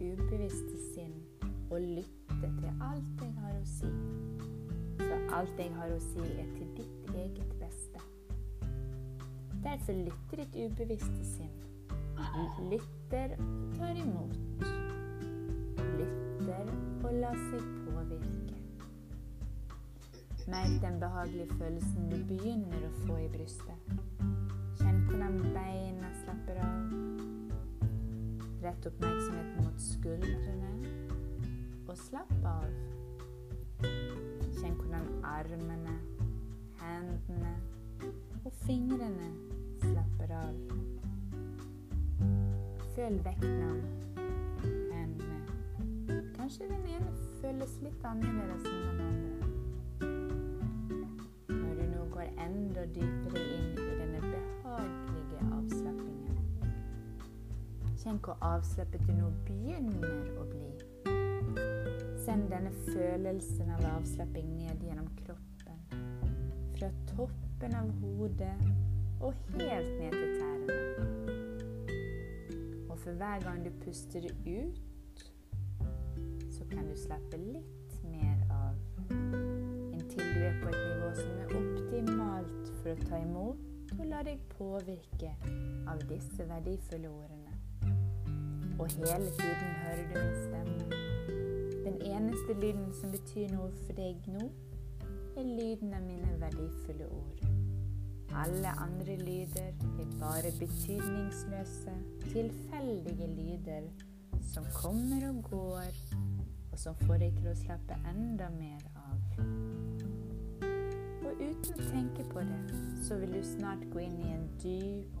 ubevisste sinn og lytte til alt jeg har å si. Så alt jeg har å si, er til ditt eget beste. Derfor lytter ditt ubevisste sinn. Lytter og tar imot. Lytter og lar seg påvirke. Merk den behagelige følelsen du begynner å få i brystet. Kjenn hvordan beina slapper av. Rett oppmerksomheten mot skuldrene og slapp av. Kjenn hvordan armene, hendene og fingrene slapper av. Føl vekten av hendene. Kanskje den ene føles litt annerledes enn den andre. Kjenn hvor avslippet du nå begynner å bli. Send denne følelsen av avslapping ned gjennom kroppen. Fra toppen av hodet og helt ned til tærne. Og for hver gang du puster ut, så kan du slappe litt mer av. Inntil du er på et nivå som er optimalt for å ta imot og la deg påvirke av disse verdifulle ordene. Og hele tiden hører du min stemme. Den eneste lyden som betyr noe for deg nå, er lyden av mine verdifulle ord. Alle andre lyder er bare betydningsløse, tilfeldige lyder som kommer og går, og som får deg til å slappe enda mer av. Og uten å tenke på det, så vil du snart gå inn i en dyp,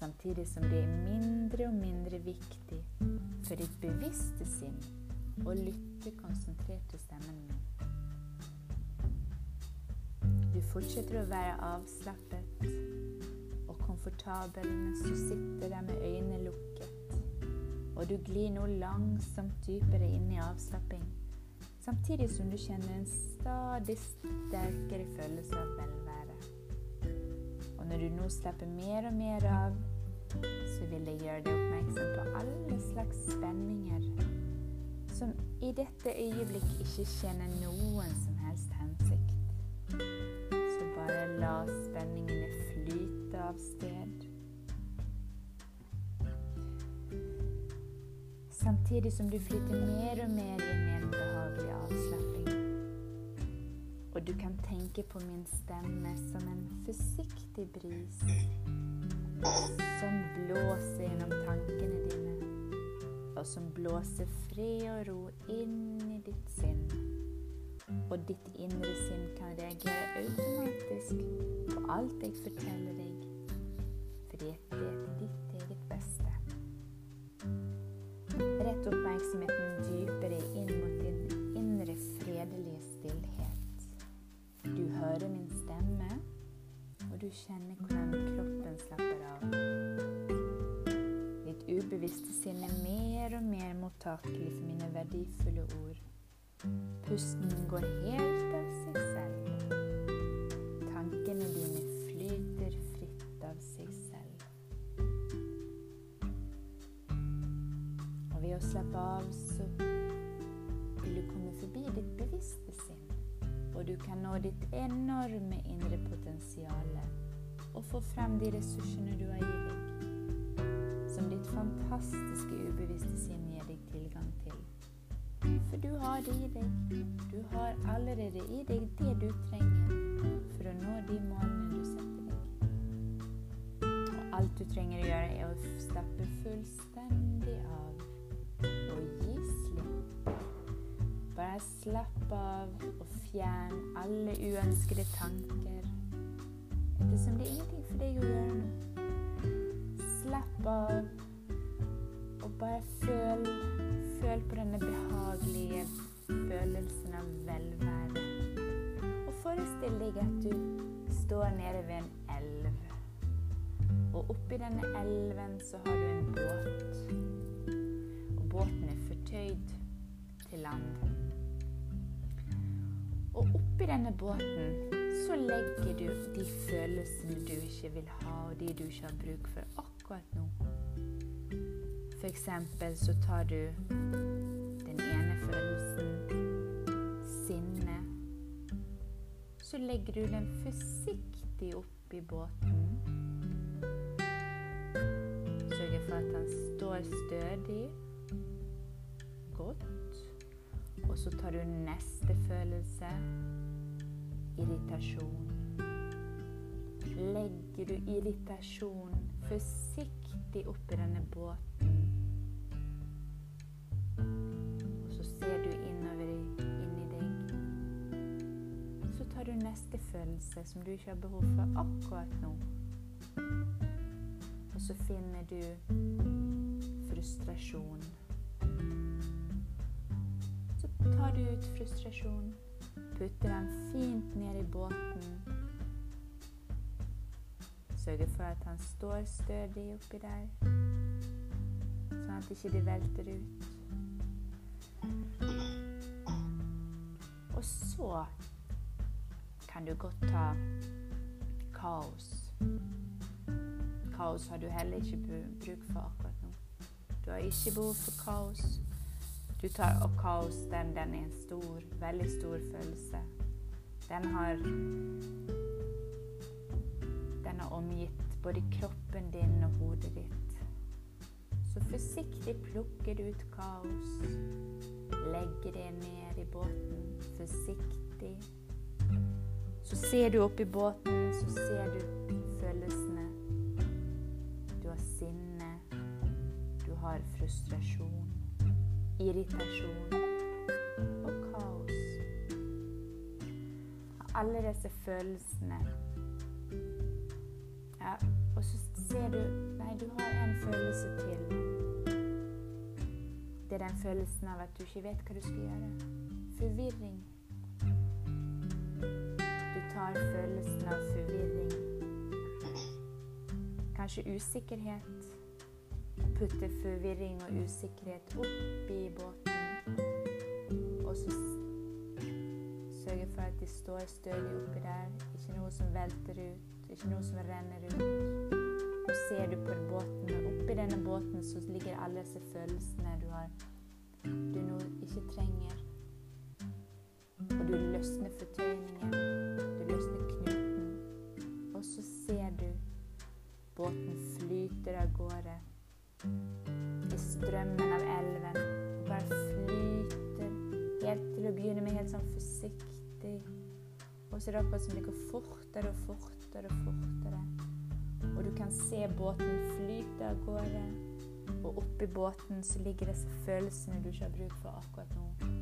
samtidig som det er mindre og mindre viktig for ditt bevisste sinn å lytte konsentrert til stemmen min. Du fortsetter å være avslappet og komfortabel mens du sitter der med øynene lukket. Og du glir nå langsomt dypere inn i avslapping, samtidig som du kjenner en stadig sterkere følelse av velvære. Og når du nå slapper mer og mer av, så vil jeg gjøre deg oppmerksom på alle slags spenninger som i dette øyeblikk ikke kjenner noen som helst hensikt. Så bare la spenningene flyte av sted. Samtidig som du flyter mer og mer inn i en behagelig avslapping. Og du kan tenke på min stemme som en forsiktig bris som blåser gjennom tankene dine, og som blåser fred og ro inn i ditt sinn. Og ditt indre sinn kan reagere automatisk på alt jeg forteller deg, mer for mine verdifulle ord. Pusten går helt av seg selv. Tankene dine flyter fritt av seg selv. Og ved å slappe av, så vil du komme forbi ditt bevisste sinn. Og du kan nå ditt enorme indre potensial og få frem de ressursene du har gitt. Som ditt fantastiske ubevisste sinn gir deg tilgang til. For du har det i deg. Du har allerede i deg det du trenger for å nå de målene du setter deg. Og Alt du trenger å gjøre, er å slappe fullstendig av og gi slipp. Bare slapp av og fjern alle uønskede tanker. Ettersom det er ingenting for deg å gjøre nå. Slapp av og bare føl, føl på denne behagelige følelsen av velvære. Og forestill deg at du står nede ved en elv. Og oppi denne elven så har du en båt. Og båten er fortøyd til land. Og oppi denne båten så legger du de følelsene du ikke vil ha, og de du ikke har bruk for akkurat nå. For eksempel så tar du den ene følelsen, sinne. Så legger du den forsiktig oppi båten. Sørger for at han står stødig, godt. Og så tar du neste følelse irritasjon. Legger du irritasjon forsiktig i denne båten. Og så ser du innover inni deg. Så tar du neste følelse som du ikke har behov for akkurat nå. Og så finner du frustrasjon. Så tar du ut frustrasjon putter den fint ned i båten. Sørger for at han står stødig oppi der, sånn at ikke det velter ut. Og så kan du godt ta kaos. Kaos har du heller ikke bruk for akkurat nå. Du har ikke behov for kaos. Du tar opp kaos, den, den er en stor, veldig stor følelse. Den har Den har omgitt både kroppen din og hodet ditt. Så forsiktig plukker du ut kaos. Legger det ned i båten. Forsiktig. Så ser du opp i båten, så ser du følelsene. Du har sinne. Du har frustrasjon irritasjon og kaos. Alle disse følelsene. Ser du Nei, du har en følelse til. Det er den følelsen av at du ikke vet hva du skal gjøre. Forvirring. Du tar følelsen av forvirring. Kanskje usikkerhet putte forvirring og usikkerhet opp i båten. Og så sørge for at de står stødig oppi der. Ikke noe som velter ut, ikke noe som renner ut. Nå ser du på båten, og oppi denne båten så ligger alle disse følelsene du har du nå ikke trenger. Og du løsner fortøyningen, du løsner knuten. Og så ser du båten flyter av gårde i strømmen av elven. Bare flyter helt til å begynne med helt sånn forsiktig. Og så er det akkurat som det går fortere og fortere og fortere. Og du kan se båten flyte av gårde. Og oppi båten så ligger disse følelsene du ikke har bruk for akkurat nå.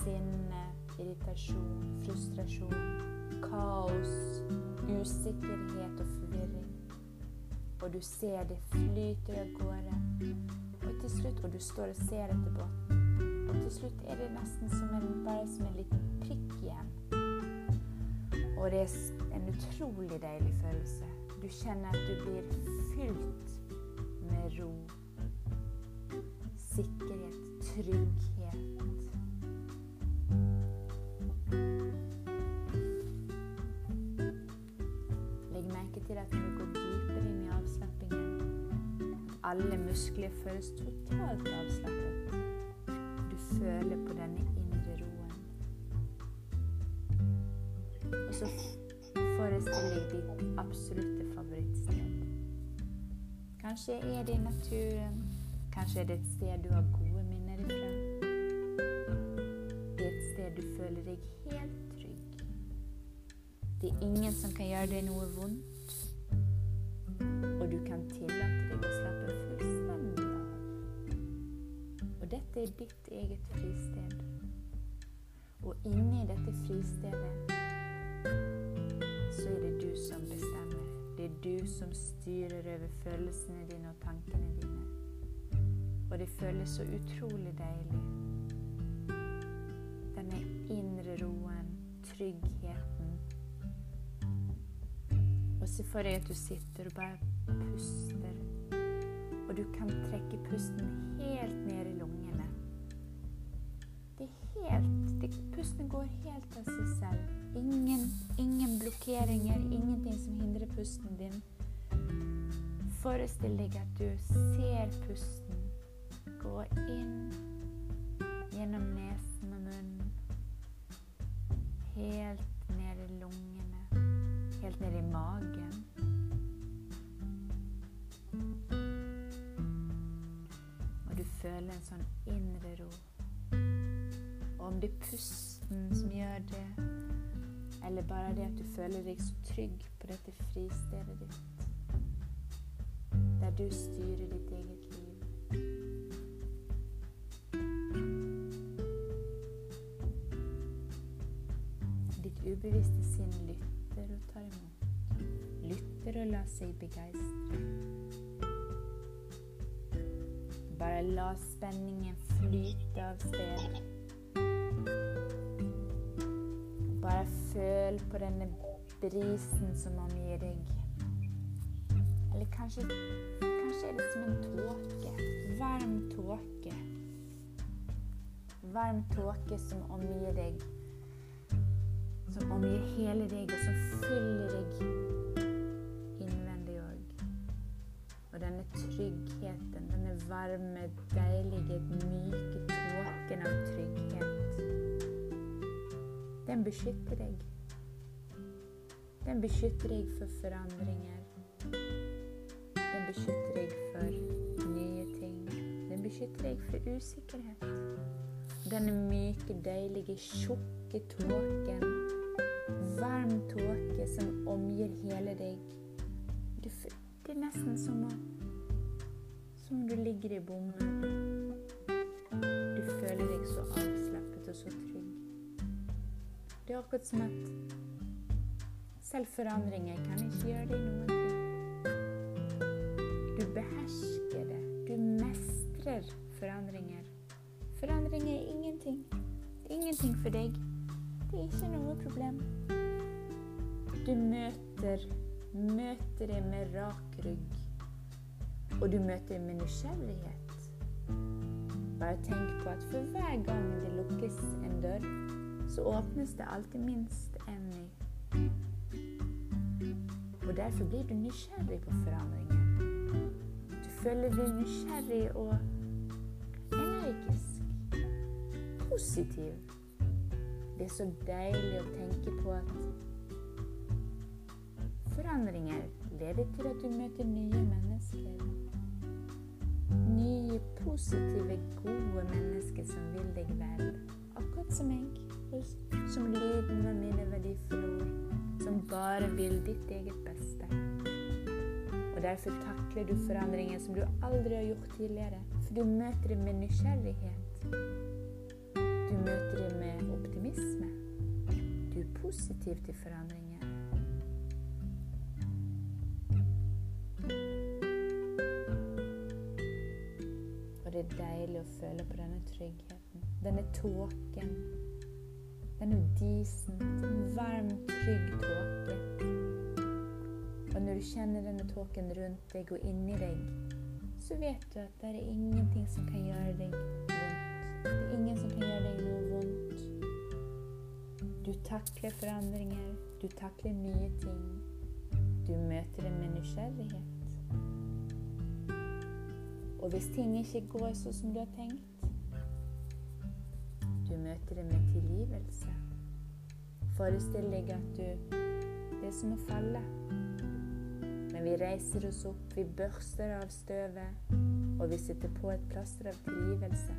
Sinne, irritasjon, frustrasjon, kaos, usikkerhet og forvirring og du ser det flyter av gårde. Og til slutt, og du står og ser etter båten, og til slutt er det nesten som en, bare som en liten prikk igjen. Og det er en utrolig deilig følelse. Du kjenner at du blir fylt med ro, sikkerhet, trygghet. Legg merke til at du går dypere i avslappningen. alle muskler føles totalt avslappet. Du føler på denne indre roen. Og så forestiller ditt absolutte favorittsted. Kanskje er det i naturen. Kanskje er det et sted du har gode minner ifra. Det er et sted du føler deg helt trygg. Det er ingen som kan gjøre deg noe vondt. Og du kan tillate deg å slappe fullstendig av. Og dette er ditt eget fristed. Og inni dette fristedet så er det du som bestemmer. Det er du som styrer over følelsene dine og tankene dine. Og det føles så utrolig deilig. Denne indre roen, tryggheten. Og se for deg at du sitter og bare puster. Og du kan trekke pusten helt ned i lungene. Det er helt det, Pusten går helt av seg selv. Ingen, ingen blokkeringer, ingenting som hindrer pusten din. Forestill deg at du ser pusten gå inn gjennom nesen og munnen. Helt ned i lungene. Helt ned i magen. Og du føler en sånn indre ro. Og om det er pusten som gjør det, eller bare det at du føler deg så trygg på dette fristedet ditt, der du styrer ditt eget liv. Ditt ubevisste sinn lytter og tar imot. Lytter og lar seg begeistre. Bare la spenningen flyte av sted. Bare føl på denne brisen som omgir deg. Eller kanskje, kanskje er det som en tåke. Varm tåke. Varm tåke som omgir deg. Som omgir hele deg, og som fyller deg innvendig òg. Og denne tryggheten, denne varme, deilige, myke tåken av trygghet, den beskytter deg. Den beskytter deg for forandringer. Den beskytter deg for nye ting. Den beskytter deg for usikkerhet. Denne myke, deilige, tjukke tåken, varm tåke som omgir hele deg. Det er nesten som, å, som om du ligger i bomull. Du føler deg så avslappet og så trygg. Det er akkurat som at selv forandringer kan ikke gjøre deg noen ting. Du behersker det. Du mestrer forandringer. Forandringer er ingenting. Det er ingenting for deg. Det er ikke noe problem. Du møter, møter det med rak rygg. Og du møter det med nysgjerrighet. Bare tenk på at for hver gang det lukkes en dør, så åpnes det alltid minst en ny. Og derfor blir du nysgjerrig på forandringer. Du føler deg nysgjerrig og energisk. Positiv. Det er så deilig å tenke på at forandringer leder til at du møter nye mennesker. Nye, positive, gode mennesker som vil deg vel. Akkurat som meg, som lyden av mine verdifulle ord som bare vil ditt eget beste. Og Derfor takler du forandringer som du aldri har gjort tidligere. For du møter det med nysgjerrighet. Du møter det med optimisme. Du er positiv til forandringer. Og det er deilig å føle på denne tryggheten. Denne tåken en varm, trygg tåke. Og når du kjenner denne tåken rundt deg og inni deg, så vet du at det er ingenting som kan gjøre deg vondt. Det er ingen som kan gjøre deg noe vondt. Du takler forandringer, du takler nye ting. Du møter det med nysgjerrighet. Og hvis ting ikke går sånn som du har tenkt, møter det med tilgivelse. Forestill deg at du Det er som å falle. Men vi reiser oss opp, vi børster av støvet, og vi setter på et plaster av tilgivelse.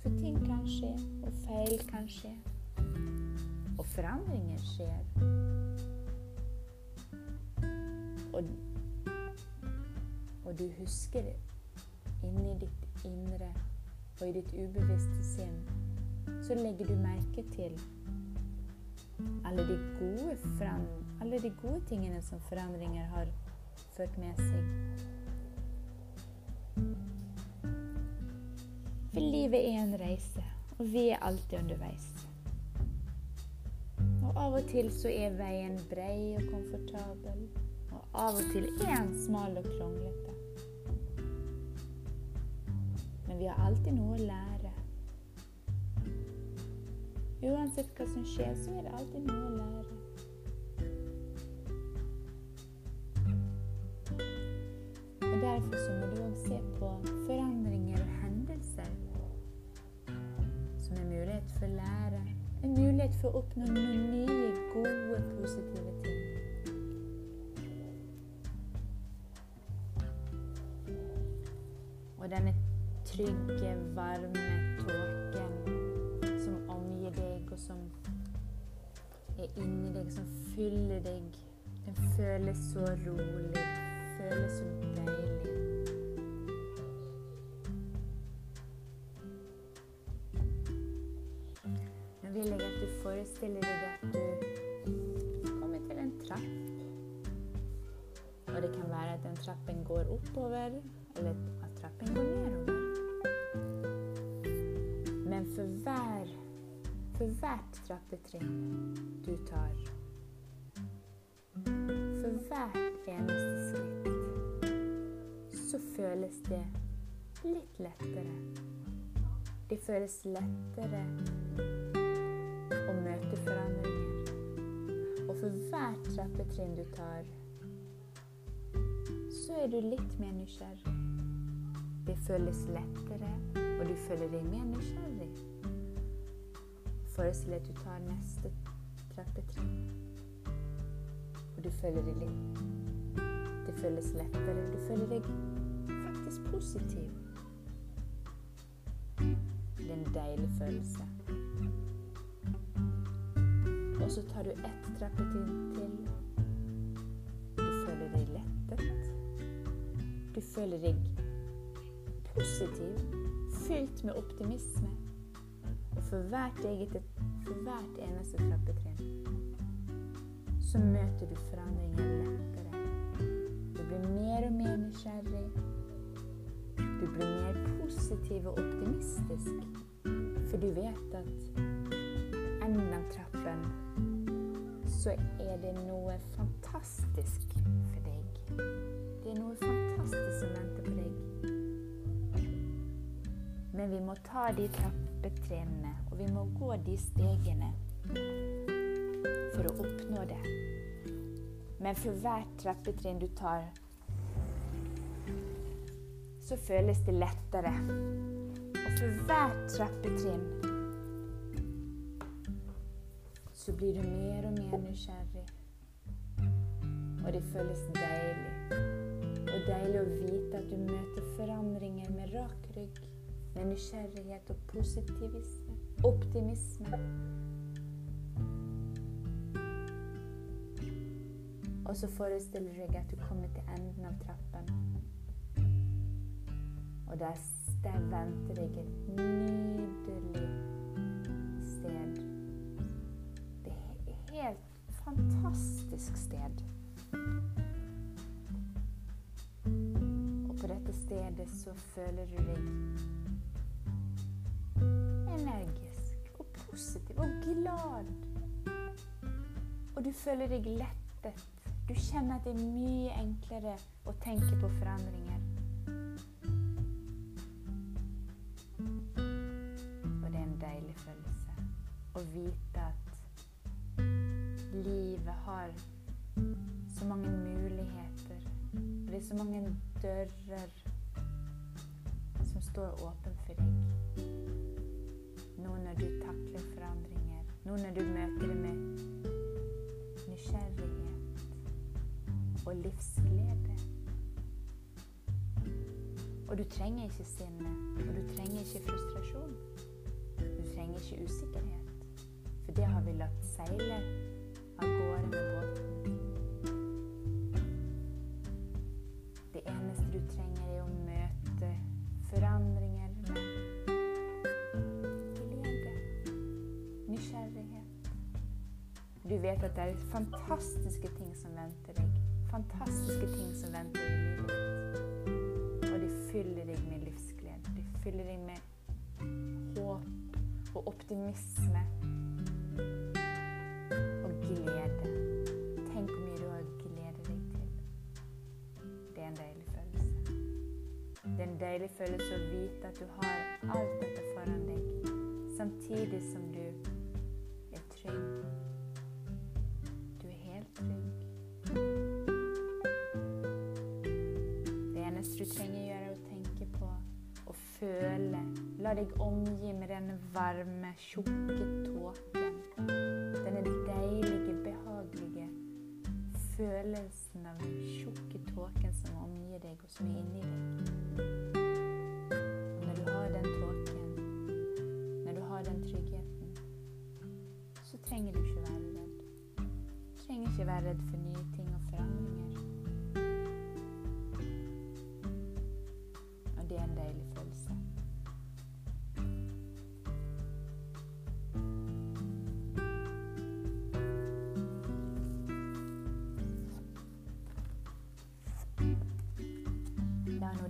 For ting kan skje, og feil kan skje. Og forandringer skjer. Og, og du husker inni ditt indre og i ditt ubevisste sinn, så legger du merke til alle de gode, frem, alle de gode tingene som forandringer har ført med seg. For livet er en reise, og vi er alltid underveis. Og av og til så er veien brei og komfortabel, og av og til er smal og kronglete. Men vi har alltid noe å lære. Uansett hva som skjer, så er det alltid noe å lære. Og Derfor så må du òg se på forandringer og hendelser som en mulighet for å lære. En mulighet for å oppnå noen nye, gode, positive ting. Trygge, varme tåken som omgir deg, og som er inni deg, som fyller deg, den føles så rolig, føles så deilig. Nå vil jeg at du forestiller deg at du kommer til en trapp. Og det kan være at den trappen går oppover, eller at trappen går nedover. For hver for hvert trappetrinn du tar, for hvert eneste skritt, så føles det litt lettere. Det føles lettere å møte forandringer. Og for hvert trappetrinn du tar, så er du litt mer nysgjerrig. Det føles lettere, og du føler deg mer nysgjerrig. Forestill deg at du tar neste trappetrinn, og du føler deg litt Det føles lettere. Du føler deg faktisk positiv. Det er en deilig følelse. Og så tar du ett trappetrinn til. Du føler deg lettet. Du føler deg positiv, fylt med optimisme. For hvert, eget, for hvert eneste trappetrinn så møter du forandringen lettere. Du blir mer og mer nysgjerrig. Du blir mer positiv og optimistisk. For du vet at enden av trappen så er det noe fantastisk for deg. Det er noe fantastisk som venter på deg. Men vi må ta de trappetrinnene, og vi må gå de stegene for å oppnå det. Men for hvert trappetrinn du tar, så føles det lettere. Og for hvert trappetrinn så blir du mer og mer nysgjerrig. Og det føles deilig. Og deilig å vite at du møter forandringer med rak rygg, med nysgjerrighet og positivisme, optimisme. Og så forestiller du deg at du kommer til enden av trappen. Og der, der venter deg et nydelig sted. Det er et helt fantastisk sted. Og på dette stedet så føler du deg energisk og positiv og glad. Og du føler deg lettet. Du kjenner at det er mye enklere å tenke på forandringer. Og det er en deilig følelse å vite at livet har så mange muligheter. Og det er så mange dører som står åpne for deg. Nå når du takler forandringer, nå når du møter det med nysgjerrighet og livsglede. Og du trenger ikke sinne, og du trenger ikke frustrasjon. Du trenger ikke usikkerhet, for det har vi latt seile av gårde med båten. Du vet at det er fantastiske ting som venter deg. Fantastiske ting som venter deg i livet. Og de fyller deg med livsglede. De fyller deg med håp og optimisme og glede. Tenk hvor mye du har glede deg til. Det er en deilig følelse. Det er en deilig følelse å vite at du har alt dette foran deg, samtidig som du eneste du trenger å gjøre, er å tenke på og føle. La deg omgi med denne varme, tjukke tåken. Denne deilige, behagelige følelsen av den tjukke tåken som omgir deg, og som er inni deg. Og når du har den tåken, når du har den tryggheten, så trenger du ikke være redd. Du trenger ikke være redd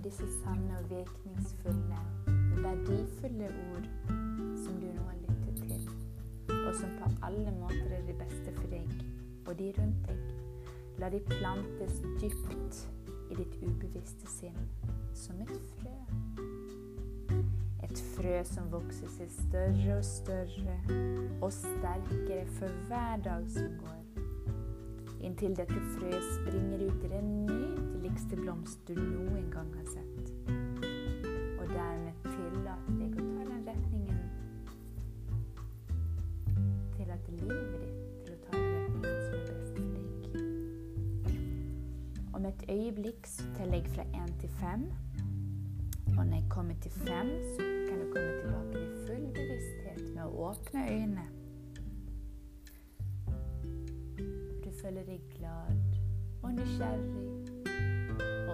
disse sanne og virkningsfulle, verdifulle ord som du nå har lyttet til, og som på alle måter er det beste for deg og de rundt deg, la de plantes dypt i ditt ubevisste sinn som et frø. Et frø som vokser seg større og større og sterkere for hver dag som går inntil dette frøet springer ut i den nydeligste blomst du noen gang har sett. Og dermed tillater deg å ta den retningen Tillate livet ditt til å ta den retningen som er best for deg. Om et øyeblikk så teller jeg fra én til fem. Og når jeg kommer til fem, så kan du komme tilbake med full bevissthet med å åpne øynene. Du føler deg glad og nysgjerrig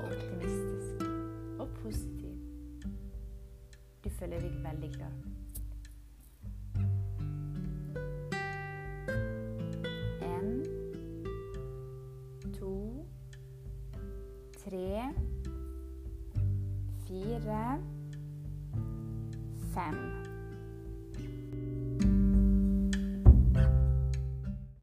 optimistisk og positiv. Du føler deg veldig glad.